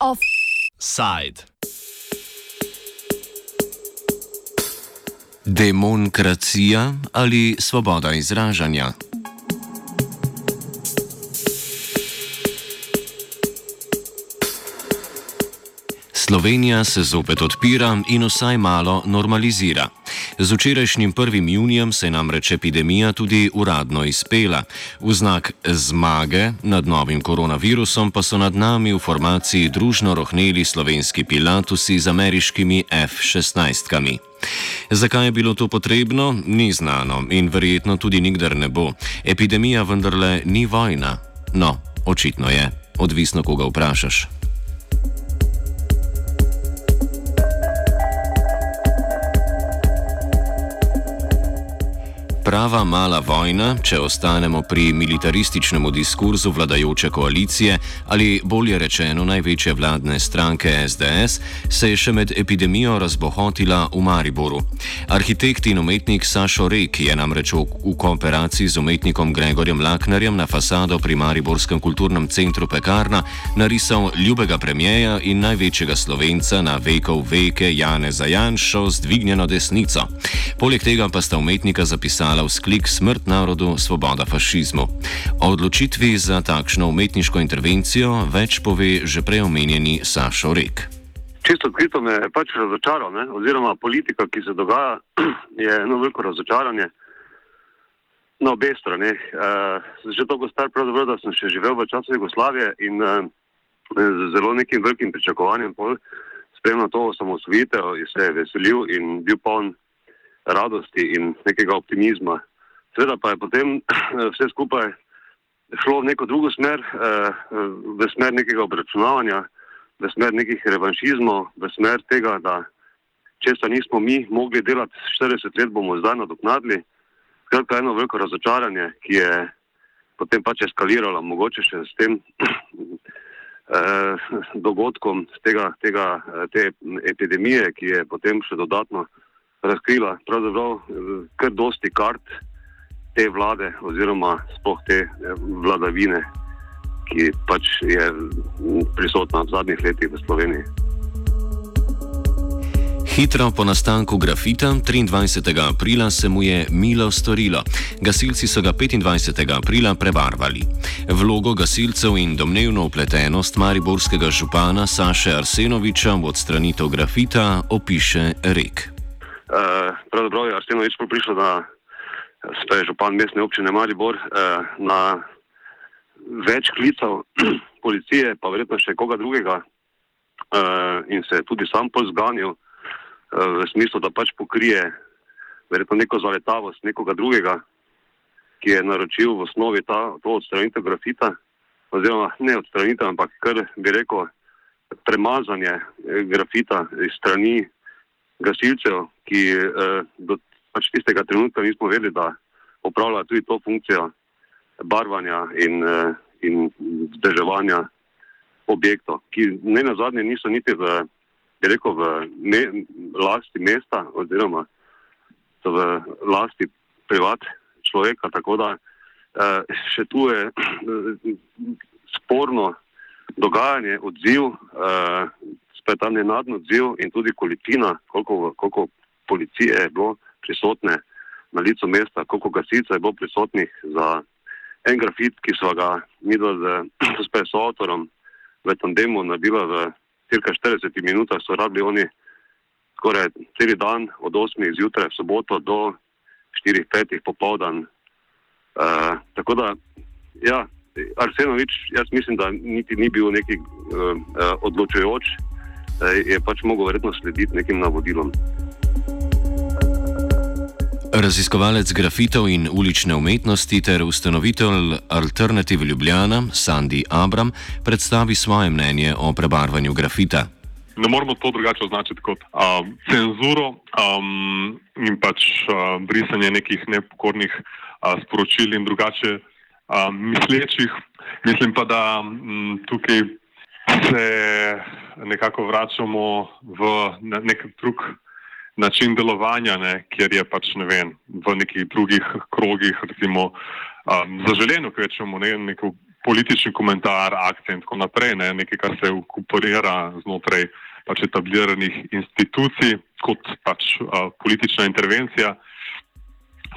Offside. Demokracija ali svoboda izražanja? Slovenija se zopet odpira in vsaj malo normalizira. Z včerajšnjim 1. junijem se je namreč epidemija tudi uradno izpela. V znak zmage nad novim koronavirusom pa so nad nami v formaciji družno rohneli slovenski pilatusi z ameriškimi F-16-kami. Zakaj je bilo to potrebno, ni znano in verjetno tudi nikdar ne bo. Epidemija vendarle ni vojna. No, očitno je, odvisno koga vprašaš. Prava mala vojna, če ostanemo pri militarističnem diskurzu vladajoče koalicije ali bolje rečeno največje vladne stranke SDS, se je še med epidemijo razbohotila v Mariboru. Arhitekt in umetnik Sašo Rek je namreč v, kooperaciji z umetnikom Gregorjem Laknerjem na fasado pri Mariborskem kulturnem centru Pekarna narisal ljubega premijeja in največjega slovenca na vekov veke Jane Zajanšo z dvignjeno desnico. Poleg tega pa sta umetnika zapisala vzklik smrt narodu, svoboda fašizmu. O odločitvi za takšno umetniško intervencijo več pove že prej omenjeni Sašo Rek. Čisto odkrito me je pač razočaral, ne? oziroma politika, ki se dogaja, je eno veliko razočaranje na obe strani. Uh, že toliko star, pravzaprav, da sem še živel v času Jugoslavije in uh, z zelo nekim velikim pričakovanjem spremljal to osamosvojitev in se je veselil in bil poln radosti in nekega optimizma. Sveda pa je potem vse skupaj šlo v neko drugo smer, eh, v smer nekega obračunavanja, v smer nekih revanšizmov, v smer tega, da če se nismo mi mogli delati 40 let, bomo zdaj nadoknadili. Skratka, eno veliko razočaranje, ki je potem pač eskaliralo, mogoče še s tem eh, dogodkom, tega, tega, te epidemije, ki je potem še dodatno razkrila pravzaprav eh, kar dosti kart te vlade oziroma spoh te eh, vladavine, ki pač je prisotna v zadnjih letih v Sloveniji. Hitro po nastanku grafita 23. aprila se mu je milo storilo. Gasilci so ga 25. aprila prebarvali. Vlogo gasilcev in domnevno upletenost mariborskega župana Saše Arsenoviča v odstranitev grafita opiše Rek. Eh, pravzaprav je Arsenovič prišel na svoje župan mestne občine Maribor uh, na več klicev policije, pa verjetno še koga drugega uh, in se tudi sam pozganil uh, v smislu, da pač pokrije verjetno neko zaletavost nekoga drugega, ki je naročil v osnovi ta, to odstranitev grafita, oziroma ne odstranitev, ampak kar bi rekel premazanje grafita iz strani gasilcev, ki eh, do pač tistega trenutka nismo vedeli, da upravljajo tudi to funkcijo barvanja in, eh, in vzdrževanja objektov, ki ne na zadnje niso niti v, rekel, v me, lasti mesta oziroma so v lasti privat človeka, tako da eh, še tu je sporno dogajanje, odziv, eh, spet ta nenadni odziv in tudi količina, koliko, koliko policije je bilo prisotne na licu mesta, koliko gasilcev je bilo prisotnih za en grafit, ki so ga mi z soavtorom v tandemu nabila v cirka 40 minutah, so rabili oni skoraj cel dan od 8. zjutraj v soboto do 4-5 popovdan. Uh, tako da, ja, Arsenovič, jaz mislim, da niti ni bil neki uh, uh, odločujoč, je pač mogel verjetno slediti nekim navodilom. Raziskovalec grafitov in ulične umetnosti ter ustanovitelj Alternative Ljubljana, Sandy Abram, predstavi svoje mnenje o prebarvanju grafita. Ne moramo to drugače označiti kot um, cenzuro um, in pač uh, brisanje nekih nepokornih uh, sporočil in drugače uh, mislečih. Mislim pa, da um, tukaj se nekako vračamo v nek drug način delovanja, ne, kjer je pač ne vem, v nekih drugih krogih, recimo, um, zaželeno, ker rečemo ne, neko politični komentar, akcije in tako naprej, ne, nekaj, kar se uporira znotraj pač etabliranih institucij kot pač uh, politična intervencija.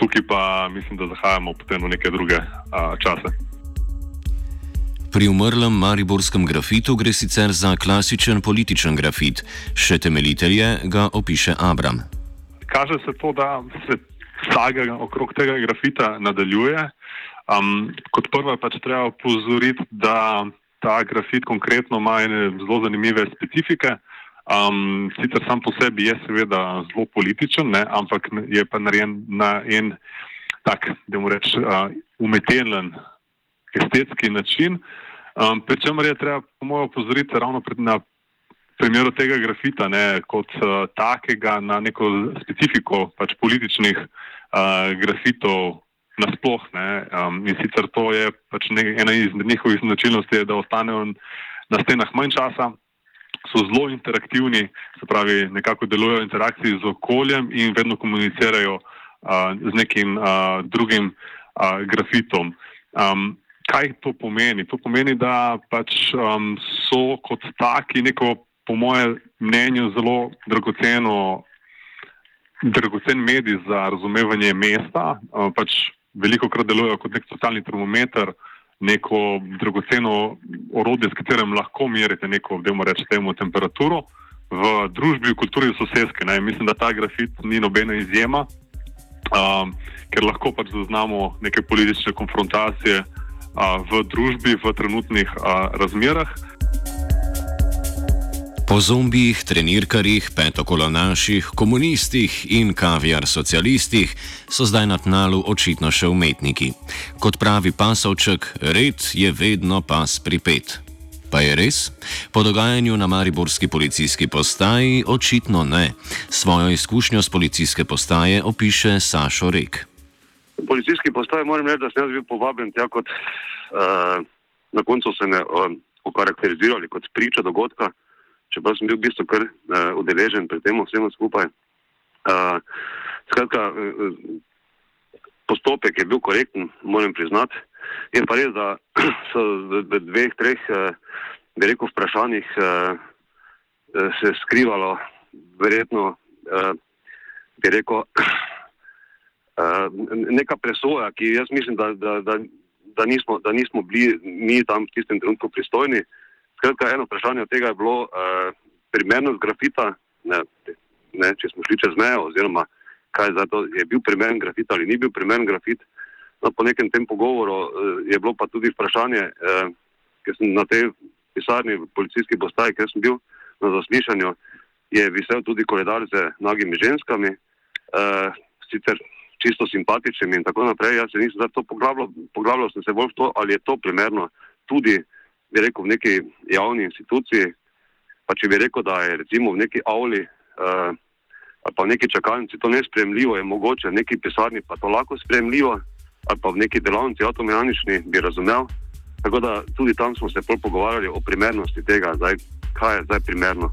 Tukaj pa mislim, da zahajamo potem v neke druge uh, čase. Pri umrlem mariborskem grafitu gre sicer za klasičen političen grafit, še temeljitelje ga opiše Abram. Kaže se to, da se saga okrog tega grafita nadaljuje. Um, kot prvo pač treba upozoriti, da ta grafit konkretno ima zelo zanimive specifike. Um, sicer sam po sebi je seveda zelo političen, ne, ampak je pa narejen na en tak, da mu rečem, uh, umeteljen estetski način. Um, Pričemer je treba, po mojem, opozoriti ravno pred, na primeru tega grafita, ne, kot uh, takega, na neko specifiko pač političnih uh, grafitov nasplošno. Um, in sicer to je pač ne, ena izmed njihovih značilnosti, da ostanejo na stenah manj časa. So zelo interaktivni, se pravi, nekako delujejo v interakciji z okoljem in vedno komunicirajo uh, z nekim uh, drugim uh, grafitom. Um, kaj to pomeni? To pomeni, da pač um, so kot taki neko, po mojem mnenju, zelo dragoceno, dragocen medij za razumevanje mesta. Um, pač veliko krat delujejo kot nek totalni termometer, neko dragoceno orodje, s katerim lahko merite neko, da mu rečemo, temperaturo. V družbi, v kulturi sosedske, mislim, da ta grafit ni nobena izjema, um, ker lahko pač zaznamo neke politične konfrontacije, v družbi v trenutnih razmerah. Po zombijih, trenirkarjih, petokolonaših, komunistih in kaviar socialistih so zdaj na tnalu očitno še umetniki. Kot pravi pasovček, red je vedno pas pripet. Pa je res? Po dogajanju na Mariborski policijski postaji očitno ne. Svojo izkušnjo z policijske postaje opiše Sašo Rek policijski postaji moram reči, da sem jaz bil povabljen tja kot uh, na koncu se me uh, okarakterizirali kot priča dogodka, čeprav sem bil v bistvu kar uh, udeležen pri tem vsemu skupaj. Uh, skratka, uh, postopek je bil korekten, moram priznati. Je pa res, da so v, v dveh, treh, uh, bi rekel, vprašanjih uh, se skrivalo verjetno, uh, bi rekel, neka presoja, ki jaz mislim, da, da, da, da, nismo, da nismo bili mi tam v tistem trenutku pristojni. Skratka, eno vprašanje od tega je bilo uh, primernost grafita, ne, ne, če smo šli čez mejo, oziroma kaj za to je bil primeren grafit ali ni bil primeren grafit. No, po nekem tem pogovoru uh, je bilo pa tudi vprašanje, uh, ker sem na tej pisarni v policijski postaji, ker sem bil na zaslišanju, je visel tudi koledar z nagimi ženskami. Uh, sicer čisto simpatičnim in tako naprej. Jaz se nisem za to poglabljal, poglabljal sem se bolj v to, ali je to primerno tudi, bi rekel, v neki javni instituciji. Pa če bi rekel, da je recimo v neki avli uh, ali pa v neki čakalnici to nespremljivo, je mogoče v neki pisarni pa to lahko spremljivo, ali pa v neki delavnici avtomehanični bi razumel. Tako da tudi tam smo se pogovarjali o primernosti tega, zdaj, kaj je zdaj primerno.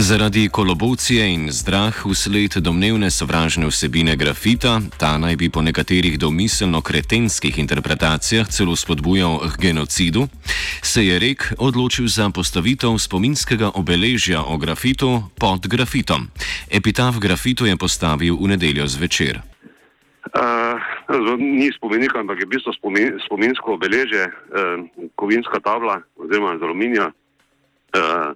Zaradi kolobocije in zdrah usled domnevne sovražne vsebine grafita, ta naj bi po nekaterih domiselno kretenskih interpretacijah celo spodbujal k genocidu, se je rek odločil za postavitev spominskega obeležja o grafitu pod grafitom. Epitaf grafitu je postavil v nedeljo zvečer. Uh, ni spomenik, ampak je v bistvu spomin, spominsko obeležje, uh, kovinska tabla oziroma z aluminija. Uh,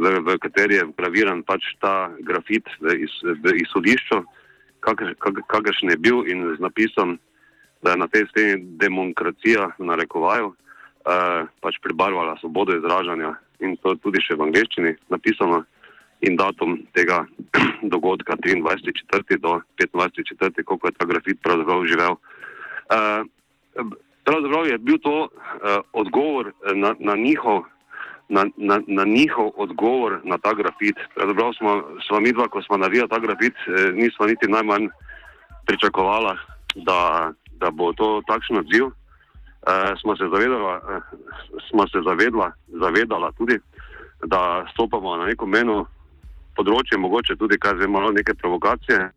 v, v kateri je graviran pač ta grafit v, iz, v izhodišču, kakršen je bil in z napisom, da je na tej steni demokracija v narekovaju eh, pač pribarvala svobodo izražanja in to tudi še v angleščini napisano in datum tega dogodka 23.4. do 25.4., koliko je ta grafit pravzaprav živel. Eh, pravzaprav je bil to eh, odgovor na, na njihov na, na, na njihov odgovor na ta grafit. Pravzaprav smo, smo mi dva, ko smo navijali ta grafit, eh, nismo niti najmanj pričakovali, da, da bo to takšen odziv. Eh, smo se zavedala, eh, smo se zavedla, zavedala tudi, da stopamo na neko meno, področje, mogoče tudi kar je malo neke provokacije.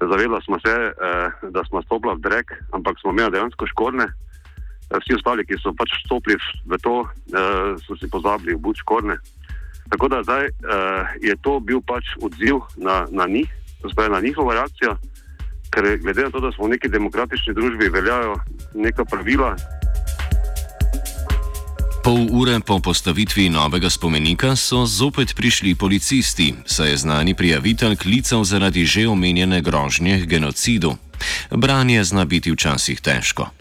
Zavedali smo se, eh, da smo stopili v drek, ampak smo imeli dejansko škorne. Vsi ostali, ki so pač stopili v to, eh, so si pozabili v buč škorne. Tako da zdaj eh, je to bil pač odziv na, na njih, torej na njihovo reakcijo, ker glede na to, da smo v neki demokratični družbi, veljajo neka pravila. Pol ure po postavitvi novega spomenika so zopet prišli policisti, saj je znani prijavitelj klical zaradi že omenjene grožnje genocidu. Branje zna biti včasih težko.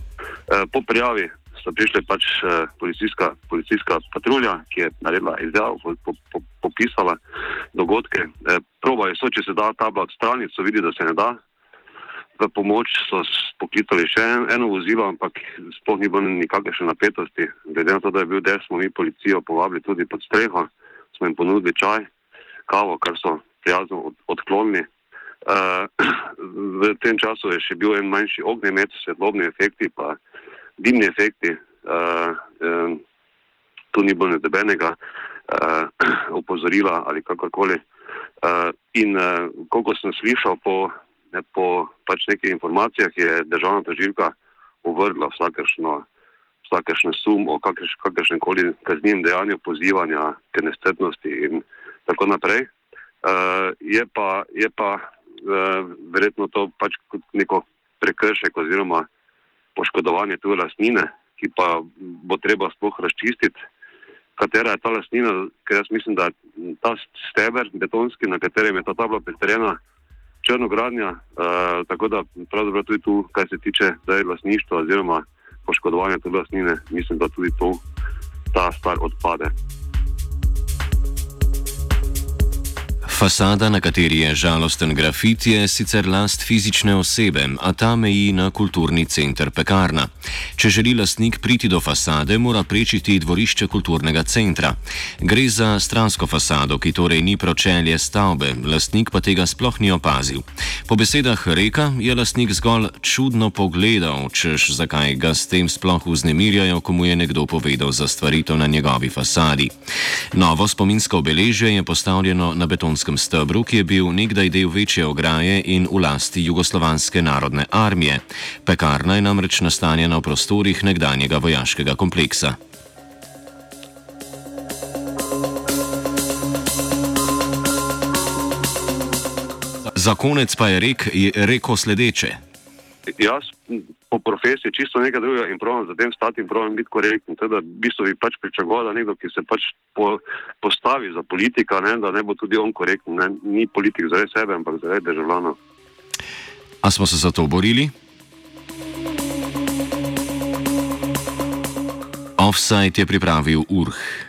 Eh, po prijavi so prišli pač eh, policijska, policijska patrulja, ki je naredila izjavo, po, po, popisala dogodke. Eh, probajo so, če se da ta blok stranic, so videli, da se ne da, v pomoč so poklicali še en, eno vozilo, ampak sploh ni bilo nikakršne napetosti. Glede na to, da je bil des, smo mi policijo povabili tudi pod streho, smo jim ponudili čaj, kavo, kar so prijazno od, odklonili. Uh, v tem času je še bil en manjši ognjemet, svetlobni efekti, pa dimni efekti. Uh, um, tu ni bilo nebenega uh, opozorila ali kakorkoli. Uh, in uh, koliko sem slišal po ne, po pač nekih informacijah je državna tožilka uvrgla vsakršno, vsakršno sum o kakršnem koli kaznjem dejanju pozivanja k nestrpnosti in tako naprej. Uh, je pa, je pa verjetno to pač kot neko prekršek oziroma poškodovanje tuje lastnine, ki pa bo treba sploh razčistiti, katera je ta lastnina, ker jaz mislim, da ta steber betonski, na katerem je ta tabla pristrjena, črnogradnja, uh, tako da pravzaprav tudi tu, kar se tiče zdaj lasništva oziroma poškodovanja te lasnine, mislim, da tudi to, ta stvar odpade. Fasada, na kateri je žalosten grafit, je sicer last fizične osebe, a ta meji na kulturni center Pekarna. Če želi lastnik priti do fasade, mora prečiti dvorišče kulturnega centra. Gre za stransko fasado, ki torej ni pročelje stavbe, lastnik pa tega sploh ni opazil. Po besedah Reka je lastnik zgolj čudno pogledal, češ zakaj ga s tem sploh vznemirjajo, ko mu je nekdo povedal za stvaritev na njegovi fasadi. Novo spominsko obeležje je postavljeno na betonsko Slovenskem stebru, ki je bil nekdaj del večje ograje in v lasti Jugoslovanske narodne armije. Pekarna je namreč nastanjena v prostorih nekdanjega vojaškega kompleksa. Za konec pa je rek, je rekel sledeče. Jaz po profesiji čisto nekaj drugega in pravim za tem stati in pravim biti korekten. Teda, v bistvu bi pač pričakoval, da nekdo, ki se pač po, postavi za politika, ne, da ne bo tudi on korekten. Ne. Ni politik zaradi sebe, ampak zaradi državljanov. A smo se za to borili? Offside je pripravil Urh.